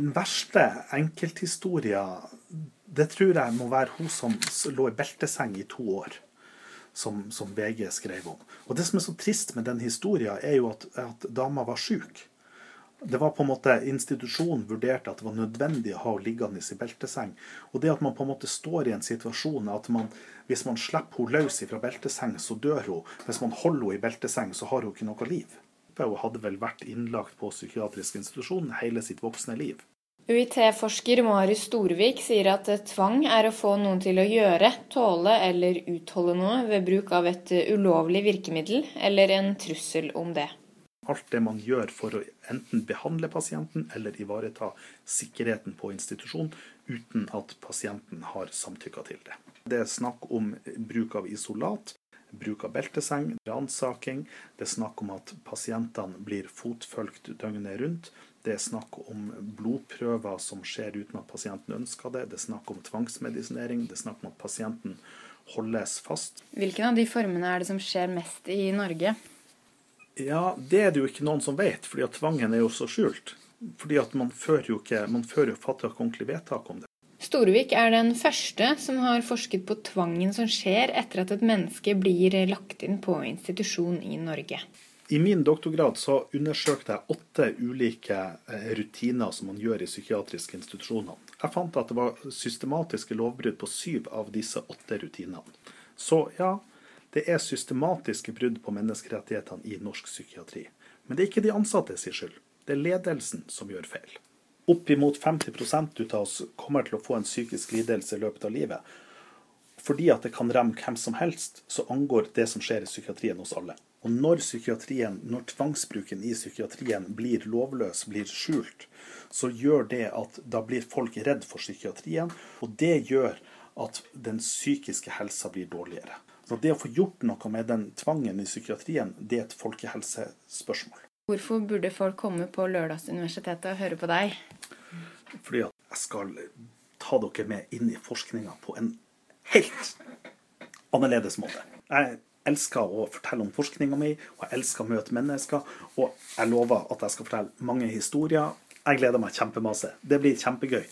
Den verste enkelthistoria, det tror jeg må være hun som lå i belteseng i to år. Som, som VG skrev om. Og Det som er så trist med den historien, er jo at, at dama var syk. Det var på en måte Institusjonen vurderte at det var nødvendig å ha henne liggende i belteseng. Og det at man på en måte står i en situasjon at man, hvis man slipper henne løs fra belteseng, så dør hun. Hvis man holder henne i belteseng, så har hun ikke noe liv. Hun hadde vel vært innlagt på psykiatrisk institusjon hele sitt voksne liv. UiT-forsker Marius Storvik sier at tvang er å få noen til å gjøre, tåle eller utholde noe ved bruk av et ulovlig virkemiddel eller en trussel om det. Alt det man gjør for å enten behandle pasienten eller ivareta sikkerheten på institusjon uten at pasienten har samtykka til det. Det er snakk om bruk av isolat, bruk av belteseng, ransaking. Det er snakk om at pasientene blir fotfølgt døgnet rundt. Det er snakk om blodprøver som skjer uten at pasienten ønsker det. Det er snakk om tvangsmedisinering. Det er snakk om at pasienten holdes fast. Hvilken av de formene er det som skjer mest i Norge? Ja, Det er det jo ikke noen som vet, fordi at tvangen er jo så skjult. Fordi at Man fører jo ikke, man fører jo fattig ikke ordentlig vedtak om det. Storvik er den første som har forsket på tvangen som skjer etter at et menneske blir lagt inn på institusjon i Norge. I min doktorgrad så undersøkte jeg åtte ulike eh, rutiner som man gjør i psykiatriske institusjoner. Jeg fant at det var systematiske lovbrudd på syv av disse åtte rutinene. Så ja, det er systematiske brudd på menneskerettighetene i norsk psykiatri. Men det er ikke de ansatte sin skyld. Det er ledelsen som gjør feil. Oppimot 50 ut av oss kommer til å få en psykisk lidelse i løpet av livet. Fordi at det kan ramme hvem som helst, så angår det som skjer i psykiatrien hos alle. Og når når tvangsbruken i psykiatrien blir lovløs, blir skjult, så gjør det at da blir folk redd for psykiatrien, og det gjør at den psykiske helsa blir dårligere. Så det å få gjort noe med den tvangen i psykiatrien, det er et folkehelsespørsmål. Hvorfor burde folk komme på Lørdagsuniversitetet og høre på deg? Fordi at jeg skal ta dere med inn i forskninga på en helt annerledes måte. Jeg elsker å fortelle om forskninga mi, og jeg elsker å møte mennesker. Og jeg lover at jeg skal fortelle mange historier. Jeg gleder meg kjempemasse. Det blir kjempegøy.